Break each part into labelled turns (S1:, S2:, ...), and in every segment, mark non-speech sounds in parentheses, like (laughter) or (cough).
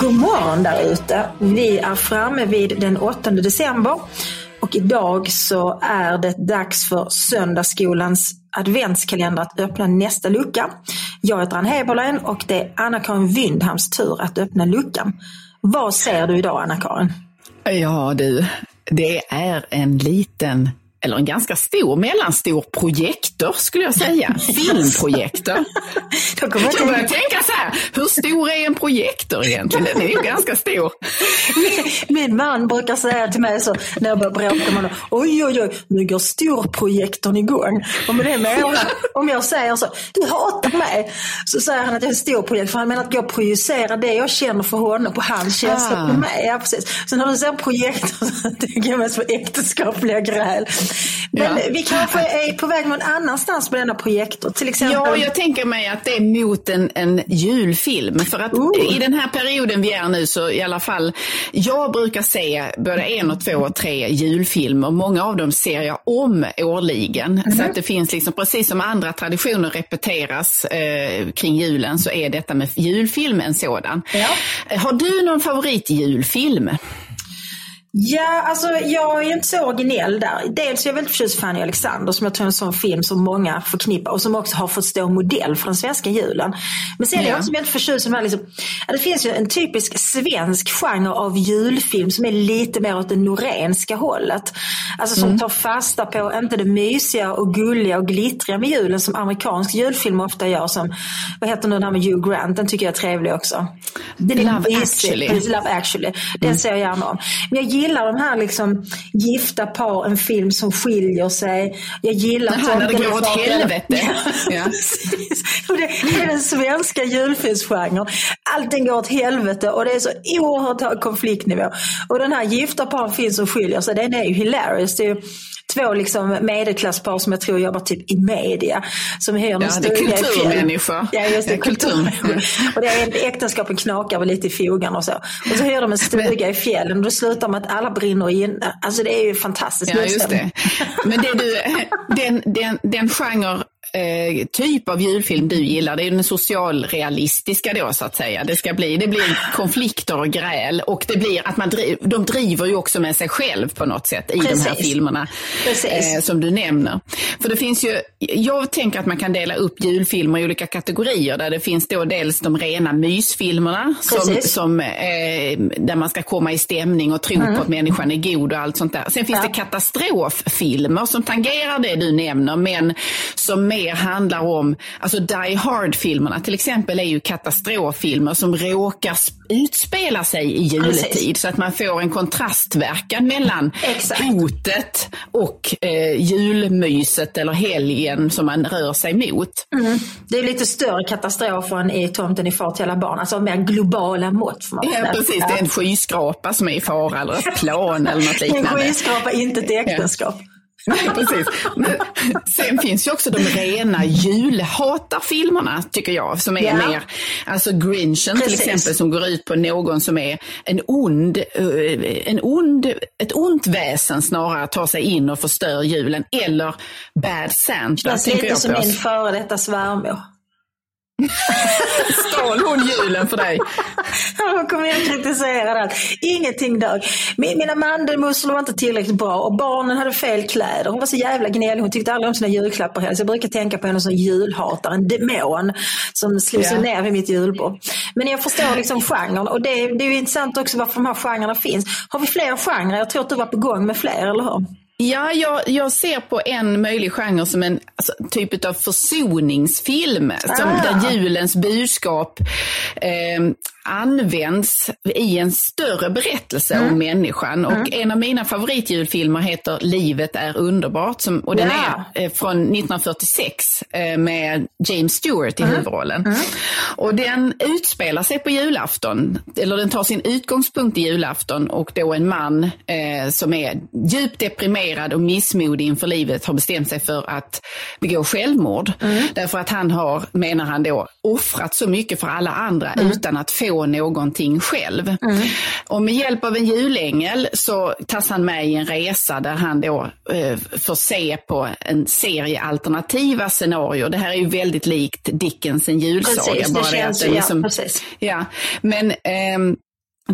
S1: God morgon där ute. Vi är framme vid den 8 december och idag så är det dags för Söndagsskolans adventskalender att öppna nästa lucka. Jag heter Ann Heberlein och det är Anna-Karin Wyndhams tur att öppna luckan. Vad ser du idag Anna-Karin?
S2: Ja du, det är en liten eller en ganska stor, mellanstor projektor skulle jag säga. (laughs) Filmprojektor. (laughs)
S1: Då kommer jag
S2: börjar tänka så här, hur stor är en projektor egentligen? Den är ju ganska stor.
S1: Min man brukar säga till mig så när jag börjar bråka med honom. Oj, oj, oj, nu går storprojektorn igång. Och med det jag, om jag säger så, du hatar mig. Så säger han att jag är en stor projektor. För han menar att jag projicerar det jag känner för honom på hans känslor
S2: Ah.
S1: på mig. Ja, precis. Så när du säger projektor (laughs) så tänker jag mest på äktenskapliga gräl. Men
S2: Ja.
S1: vi kanske är på väg någon annanstans med denna projektor. Till exempel.
S2: Ja, jag tänker mig att det är mot en, en julfilm. För att
S1: Ooh.
S2: i den här perioden vi är nu så i alla fall, jag brukar se både en och två och tre julfilmer. Många av dem ser jag om årligen. Så att det finns liksom, precis som andra traditioner repeteras eh, kring julen så är detta med julfilm en sådan.
S1: Ja.
S2: Har du någon favoritjulfilm?
S1: Ja, alltså jag är inte så originell där. Dels är jag väldigt förtjust i Fanny Alexander som jag tror är en sån film som många förknippar och som också har fått stå modell för den svenska julen. Men sen är jag
S2: Ja.
S1: också väldigt förtjust i de här liksom, det finns ju en typisk svensk genre av julfilm som är lite mer åt det norenska hållet. Alltså som tar fasta på, inte det mysiga och gulliga och glittriga med julen som amerikansk julfilm ofta gör som, vad heter nu den här med Hugh Grant, den tycker jag är trevlig också. Den
S2: Love
S1: mysig.
S2: Actually.
S1: Love actually. Den ser jag gärna om. Men jag gillar de här liksom gifta par, en film som skiljer sig. Jag gillar
S2: Jaha, när det
S1: Tomten
S2: går åt helvete. Ja. (laughs)
S1: Det är den svenska julfilmsgenren. Allting går åt helvete och det är så oerhört hög konfliktnivå. Och den här gifta par, en film som skiljer sig, den är ju hilarious. Det är ju två liksom medelklasspar som jag tror jobbar typ i media. Som hyr
S2: Ja, det är kulturmänniskor.
S1: Ja, just det.
S2: Ja, (laughs) kultur.
S1: kulturmänniskor. (laughs) Och det är äktenskapen knakar väl lite i fogarna och så. Och så hyr de en stuga i fjällen och det slutar med att alla brinner inne. Alltså det är ju fantastiskt.
S2: Ja, just det. Men det du, (laughs) den, den, den genre eh, typ av julfilm du gillar, det är den socialrealistiska då så att säga. Det, ska bli, det blir konflikter och gräl och det blir att man driv, de driver ju också med sig själv på något sätt i de här
S1: Precis.
S2: filmerna
S1: Precis.
S2: eh, som du nämner. För det finns ju, jag tänker att man kan dela upp julfilmer i olika kategorier där det finns då dels de rena mysfilmerna som,
S1: Precis.
S2: som, eh, där man ska komma i stämning och tro på att människan är god och allt sånt där. Sen finns
S1: Ja.
S2: det katastroffilmer som tangerar det du nämner men som mer handlar om, alltså Die Hard-filmerna till exempel är ju katastroffilmer som råkar sp- utspela sig i juletid
S1: Precis.
S2: så att man får en kontrastverkan mellan
S1: Exakt.
S2: hotet och eh, julmyset eller helgen som man rör sig mot.
S1: Det är lite större katastrofer än i Tomten i far till alla barn. Alltså mer globala mått. Får man
S2: Ja, precis. Det är en skyskrapa som är i fara eller ett plan eller något
S1: är (laughs) en
S2: liknande.
S1: skyskrapa, inte ett äktenskap. (laughs)
S2: Nej, precis. Men sen finns ju också de rena julhatarfilmerna, tycker jag, som är
S1: Ja.
S2: mer, alltså Grinchen till
S1: Precis.
S2: exempel, som går ut på någon som är en ond, eh, en ond, ett ont väsen snarare, tar sig in och förstör julen. Eller Bad Santa, tänker
S1: lite som min före detta svärmor. (laughs)
S2: Stal hon julen för dig?
S1: Hon kommer jag kritisera allt. Ingenting dög. Min- Mina mandelmusslor var inte tillräckligt bra och barnen hade fel kläder. Hon var så jävla gnällig. Hon tyckte aldrig om sina julklappar heller. Så jag brukar tänka på henne som julhatare, en demon som slog sig
S2: Ja.
S1: ner vid mitt julbord. Men jag förstår liksom genren och det, det är ju intressant också varför de här genrerna finns. Har vi fler genrer? Jag tror att du var på gång med fler, eller hur?
S2: Ja, jag, jag ser på en möjlig genre som en alltså, typ av försoningsfilm. Som,
S1: Ah.
S2: där julens budskap eh, används i en större berättelse
S1: Mm.
S2: om människan. Och en av mina favoritjulfilmer heter Livet är underbart. Som, och den
S1: Ja.
S2: är eh, från 1946 eh, med James Stewart
S1: Mm.
S2: i huvudrollen. Och den utspelar sig på julafton, eller den tar sin utgångspunkt i julafton och då en man eh, som är djupt deprimerad och missmodig inför livet har bestämt sig för att begå självmord. Därför att han har, menar han då, offrat så mycket för alla andra utan att få få någonting själv. Mm. Och med hjälp av en julängel så tas han med i en resa där han då eh, får se på en serie alternativa scenarier. Det här är ju väldigt likt Dickens En julsaga.
S1: Precis, bara det känns, det liksom, ja, precis.
S2: Ja, men eh,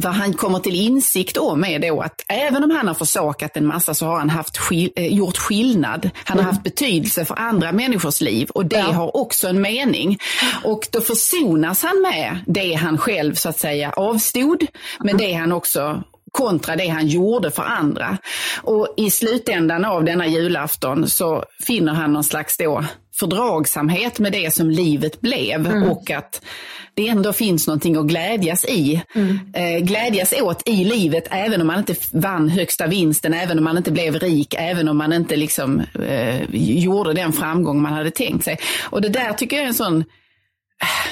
S2: vad han kommer till insikt om är då att även om han har försakat en massa så har han haft skil eh, gjort skillnad. Han har mm. haft betydelse för andra människors liv och det ja. har också en mening. Och då försonas han med det han själv så att säga avstod, men mm. det han också kontra det han gjorde för andra. Och i slutändan av denna julafton så finner han någon slags då fördragsamhet med det som livet blev mm. och att det ändå finns någonting att glädjas i. Mm. Eh, glädjas åt i livet även om man inte vann högsta vinsten, även om man inte blev rik, även om man inte liksom, eh, gjorde den framgång man hade tänkt sig. Och det där tycker jag är en sån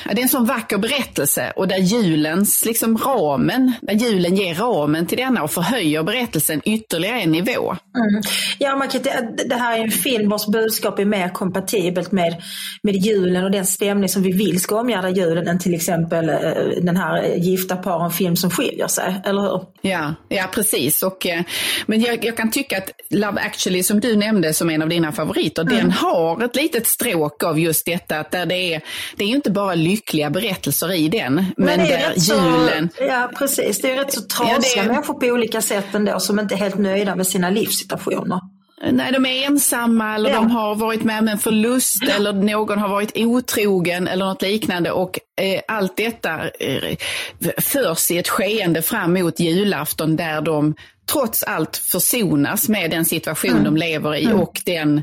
S2: det är en sån vacker berättelse och där julens liksom ramen, där julen ger ramen till denna och förhöjer berättelsen ytterligare en nivå.
S1: Mm. Ja, man kan, det här är en film vars budskap är mer kompatibelt med, med julen och den stämning som vi vill ska omgärda julen än till exempel eh, den här gifta paren film som skiljer sig, eller hur?
S2: Ja, ja precis. Och, eh, men jag, jag kan tycka att Love actually som du nämnde som en av dina favoriter, mm. den har ett litet stråk av just detta att där det är, det är inte bara lyckliga berättelser i den. Men, men där julen...
S1: Så, ja precis, det är rätt så trasiga ja, människor på olika sätt ändå som inte är helt nöjda med sina livssituationer.
S2: Nej, de är ensamma eller ja. de har varit med om en förlust eller någon har varit otrogen eller något liknande och eh, allt detta eh, förs i ett skeende fram mot julafton där de trots allt försonas med den situation mm. de lever i mm. och den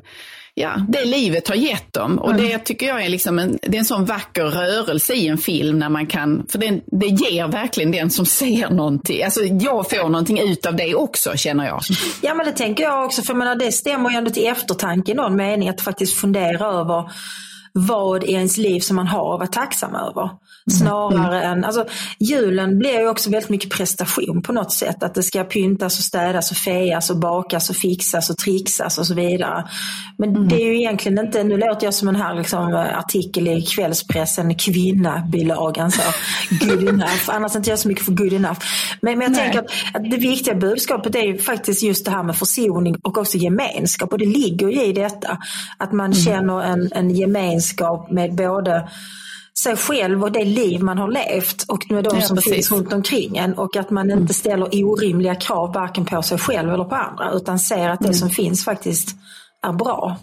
S2: ja, det livet har gett dem. Och mm. det tycker jag är, liksom en, det är en sån vacker rörelse i en film när man kan, för det, det ger verkligen den som ser någonting, alltså jag får någonting ut av det också känner jag.
S1: Ja men det tänker jag också, för menar, det stämmer ju ändå till eftertanke i någon mening att faktiskt fundera över vad i ens liv som man har att vara tacksam över. Snarare mm. än, alltså julen blir ju också väldigt mycket prestation på något sätt. Att det ska pyntas och städas och fejas och bakas och fixas och trixas och så vidare. Men mm. det är ju egentligen inte, nu låter jag som en här liksom, artikel i kvällspressen, kvinna-bilagan, så (laughs) good enough. Annars inte jag så mycket för good enough. Men, men jag Nej. tänker att, att, det viktiga budskapet är ju faktiskt just det här med försoning och också gemenskap. Och det ligger ju i detta. Att man mm. känner en, en gemenskap med både sig själv och det liv man har levt och med de ja, som precis. finns runt omkring en och att man inte ställer orimliga krav varken på sig själv eller på andra utan ser att det mm. som finns faktiskt är bra.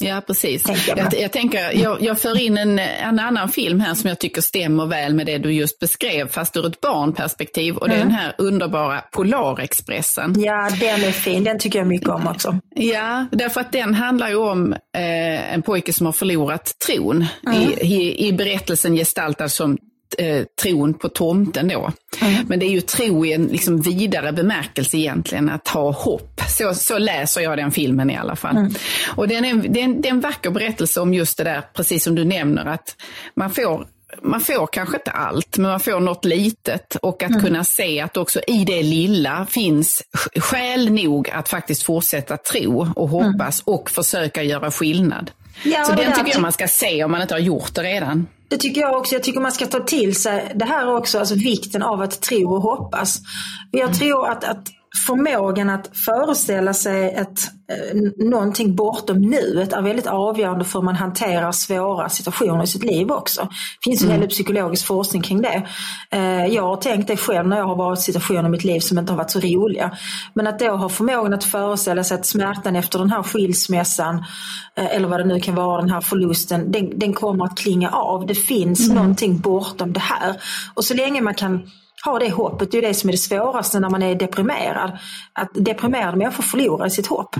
S2: Ja, precis. Jag, jag, jag, tänker, jag, jag för in en, en annan film här som jag tycker stämmer väl med det du just beskrev, fast ur ett barnperspektiv. Och det är mm. den här underbara Polarexpressen.
S1: Ja, den är fin. Den tycker jag mycket om också.
S2: Ja, därför att den handlar ju om eh, en pojke som har förlorat tron. Mm. I, i, I berättelsen gestaltad som eh, tron på tomten då. Mm. Men det är ju tro i en liksom vidare bemärkelse egentligen, att ha hopp. Så, så läser jag den filmen i alla fall. Mm. Och den är, det, är en, det är en vacker berättelse om just det där, precis som du nämner, att man får man får kanske inte allt, men man får något litet och att mm. kunna se att också i det lilla finns skäl nog att faktiskt fortsätta tro och hoppas mm. och försöka göra skillnad. Ja, så den tycker jag man ska se om man inte har gjort det redan.
S1: Det tycker jag också. Jag tycker man ska ta till sig det här också, alltså vikten av att tro och hoppas. Jag mm. tror att, att förmågan att föreställa sig ett, eh, någonting bortom nuet är väldigt avgörande för hur man hanterar svåra situationer i sitt liv också. Det finns en mm. del psykologisk forskning kring det. Eh, jag har tänkt det själv när jag har varit i situationer i mitt liv som inte har varit så roliga. Men att då ha förmågan att föreställa sig att smärtan efter den här skilsmässan eh, eller vad det nu kan vara, den här förlusten, den, den kommer att klinga av. Det finns mm. någonting bortom det här. Och så länge man kan ha det hoppet. Det är det som är det svåraste när man är deprimerad. Att deprimerade människor förlorar sitt hopp.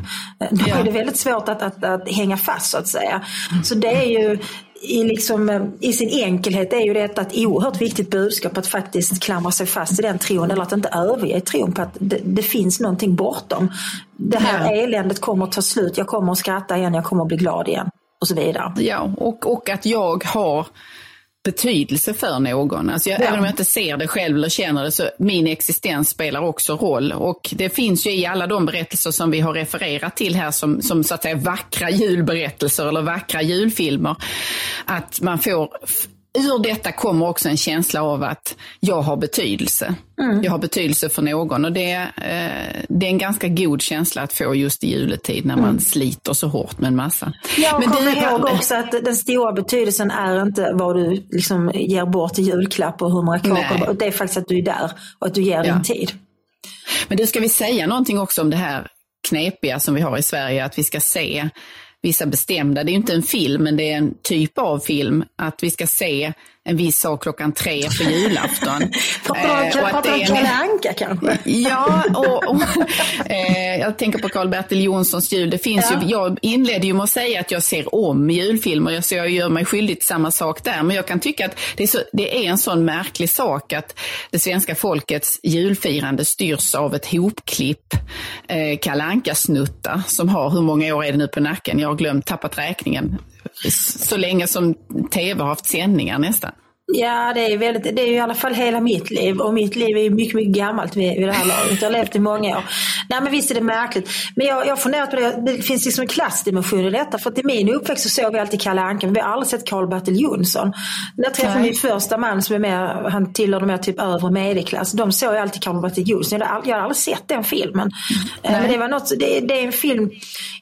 S1: Då är det väldigt svårt att, att, att, hänga fast så att säga. Så det är ju i, liksom, i sin enkelhet är ju detta ett oerhört viktigt budskap att faktiskt klamra sig fast i den tron eller att inte överge tron på att det, det finns någonting bortom. Det här ja. eländet kommer att ta slut, jag kommer att skratta igen, jag kommer att bli glad igen och så vidare.
S2: Ja, och, och att jag har betydelse för någon. Alltså jag, ja. Även om jag inte ser det själv eller känner det så min existens spelar också roll. Och det finns ju i alla de berättelser som vi har refererat till här som, som så att säga vackra julberättelser eller vackra julfilmer. Att man får ur detta kommer också en känsla av att jag har betydelse. Mm. Jag har betydelse för någon och det, eh, det är en ganska god känsla att få just i juletid när man mm. sliter så hårt med en massa.
S1: Jag kommer ihåg också att den stora betydelsen är inte vad du liksom ger bort i julklapp och hur många kakor. Det är faktiskt att du är där och att du ger ja. din tid.
S2: Men du, ska vi säga någonting också om det här knepiga som vi har i Sverige, att vi ska se vissa bestämda, det är inte en film, men det är en typ av film, att vi ska se en viss sak klockan tre på julafton. (laughs)
S1: Pratar du Kalle Anka kanske?
S2: Ja, och, och (laughs) eh, jag tänker på Karl-Bertil Jonssons jul. Det finns ja. ju, jag inledde ju med att säga att jag ser om julfilmer, så jag gör mig skyldig till samma sak där. Men jag kan tycka att det är, så, det är en sån märklig sak att det svenska folkets julfirande styrs av ett hopklipp eh, Kalle Anka-snuttar som har, hur många år är det nu på nacken? Jag har glömt, tappat räkningen så länge som tv har haft sändningar nästan.
S1: Ja, det är, väldigt, det är i alla fall hela mitt liv och mitt liv är mycket, mycket gammalt vid, vid det här laget. Jag har levt i många år. Nej, men visst är det märkligt. Men jag, jag har funderat på det, det finns liksom en klassdimension i detta. För att i min uppväxt så såg vi alltid Kalle Anka, men vi har aldrig sett Karl-Bertil Jonsson. När jag träffade min första man som är med, han tillhör här typ övre medelklass, de såg alltid Karl-Bertil Jonsson. Jag jag hade aldrig sett den filmen. Eh, Nej. Men det var något, det, det, är en film,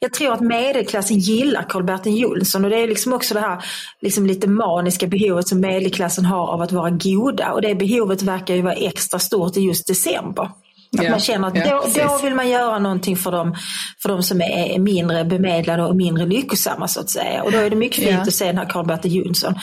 S1: jag tror att medelklassen gillar Karl-Bertil Jonsson och det är liksom också det här liksom lite maniska behovet som medelklassen klassen har av att vara goda och det behovet verkar ju vara extra stort i just december. Att ja, man känner att ja, då, då, vill man göra någonting för dem, för dem som är mindre bemedlade och mindre lyckosamma så att säga. Och då är det mycket fint ja. att se den här Karl-Bertil Jonsson.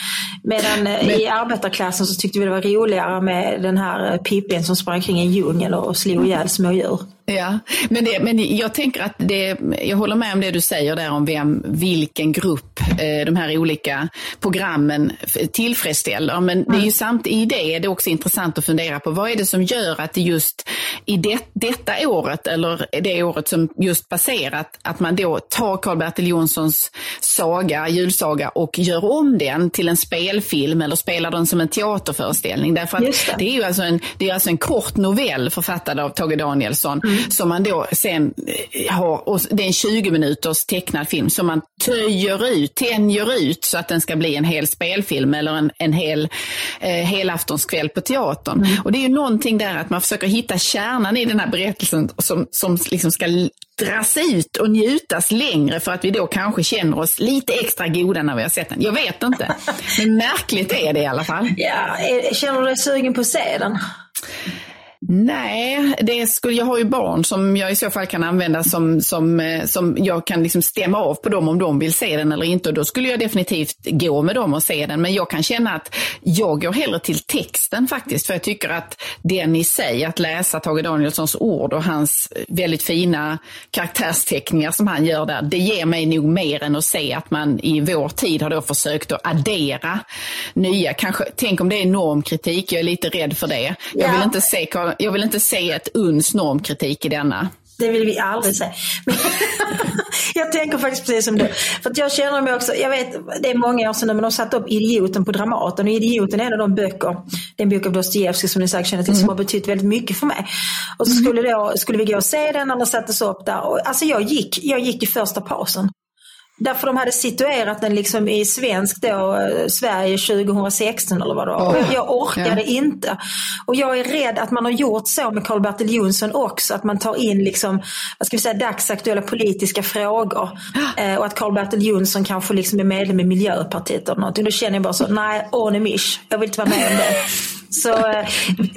S1: Medan eh, Men... i arbetarklassen så tyckte vi det var roligare med den här Pippin som sprang kring en djungel och slog ihjäl små djur.
S2: Ja, men, det, men jag tänker att det, jag håller med om det du säger där om vem, vilken grupp eh, de här olika programmen tillfredsställer. Men det är ju mm. samt i det är det också intressant att fundera på vad är det som gör att det just i det, detta året eller det året som just passerat, att man då tar Karl-Bertil Jonssons saga, julsaga och gör om den till en spelfilm eller spelar den som en teaterföreställning. Därför att det. det. är ju alltså en, det är alltså en kort novell författad av Tage Danielsson mm som man då sen eh, har, och det är en 20 minuters tecknad film som man töjer ut, tänjer ut så att den ska bli en hel spelfilm eller en, en hel eh, helaftonskväll på teatern. Mm. Och det är ju någonting där att man försöker hitta kärnan i den här berättelsen som, som liksom ska dras ut och njutas längre för att vi då kanske känner oss lite extra goda när vi har sett den. Jag vet inte. Men märkligt är det i alla fall.
S1: Ja, känner du dig sugen på att se den?
S2: Nej, det skulle, jag har ju barn som jag i så fall kan använda som, som, eh, som jag kan liksom stämma av på dem om de vill se den eller inte. Och då skulle jag definitivt gå med dem och se den. Men jag kan känna att jag går hellre till texten faktiskt. För jag tycker att den i sig, att läsa Tage Danielssons ord och hans väldigt fina karaktärsteckningar som han gör där, det ger mig nog mer än att se att man i vår tid har då försökt att addera nya, kanske, tänk om det är normkritik, jag är lite rädd för det. Jag vill inte se jag vill inte se ett uns normkritik i denna.
S1: Det vill vi aldrig se. (laughs) jag tänker faktiskt precis som du. För jag känner mig också, jag vet, det är många år sedan nu, men de satte upp Idioten på Dramaten. Och Idioten är en av de böcker, den bok av Dostojevskij som ni säkert känner till, mm. som har betytt väldigt mycket för mig. Och så mm. skulle, då, skulle vi gå och se den när den sattes upp där. Och, alltså jag gick, jag gick i första pausen. Därför de hade situerat den liksom i svensk då, eh, Sverige 2016 eller vad det var. Oh. Jag orkade ja. inte. Och jag är rädd att man har gjort så med Karl-Bertil Jonsson också. Att man tar in liksom, vad ska vi säga, dagsaktuella politiska frågor. Eh, och att Karl-Bertil Jonsson kanske liksom är medlem i Miljöpartiet eller någonting. Då känner jag bara så, nej, on mish. Jag vill inte vara med om det. Så eh,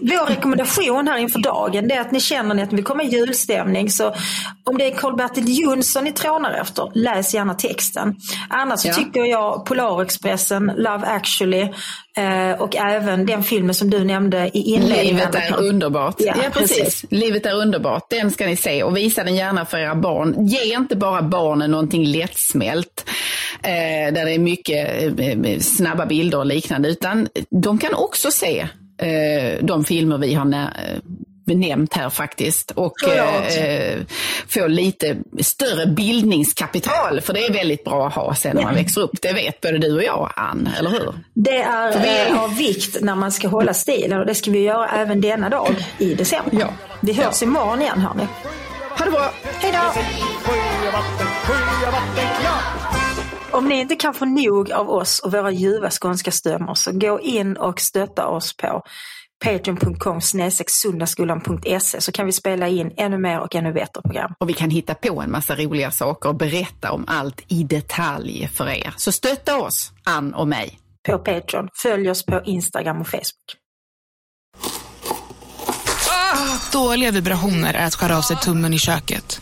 S1: vår rekommendation här inför dagen är att ni känner att ni vill komma i julstämning. Så om det är Karl-Bertil Jonsson ni trånar efter, läs gärna texten. Annars ja. tycker jag Polarexpressen, Love actually eh, och även den filmen som du nämnde i inledningen.
S2: Livet är underbart. Ja, ja precis. precis. Livet är underbart. Den ska ni se och visa den gärna för era barn. Ge inte bara barnen någonting lättsmält eh, där det är mycket snabba bilder och liknande, utan de kan också se de filmer vi har nämnt här faktiskt och eh, få lite större bildningskapital. För det är väldigt bra att ha sen när man växer upp. Det vet både du och jag, Ann, eller hur?
S1: Det är vi... av vikt när man ska hålla stilen och det ska vi göra även denna dag i december. Ja. Vi hörs ja. imorgon igen hörni.
S2: Ha det bra!
S1: Hej då! Om ni inte kan få nog av oss och våra ljuva skånska stämmor så gå in och stötta oss på patreon.com sundagskolan.se så kan vi spela in ännu mer och ännu bättre program.
S2: Och vi kan hitta på en massa roliga saker och berätta om allt i detalj för er. Så stötta oss, Ann och mig.
S1: På Patreon. Följ oss på Instagram och Facebook.
S3: Dåliga vibrationer är att skära av sig tummen i köket.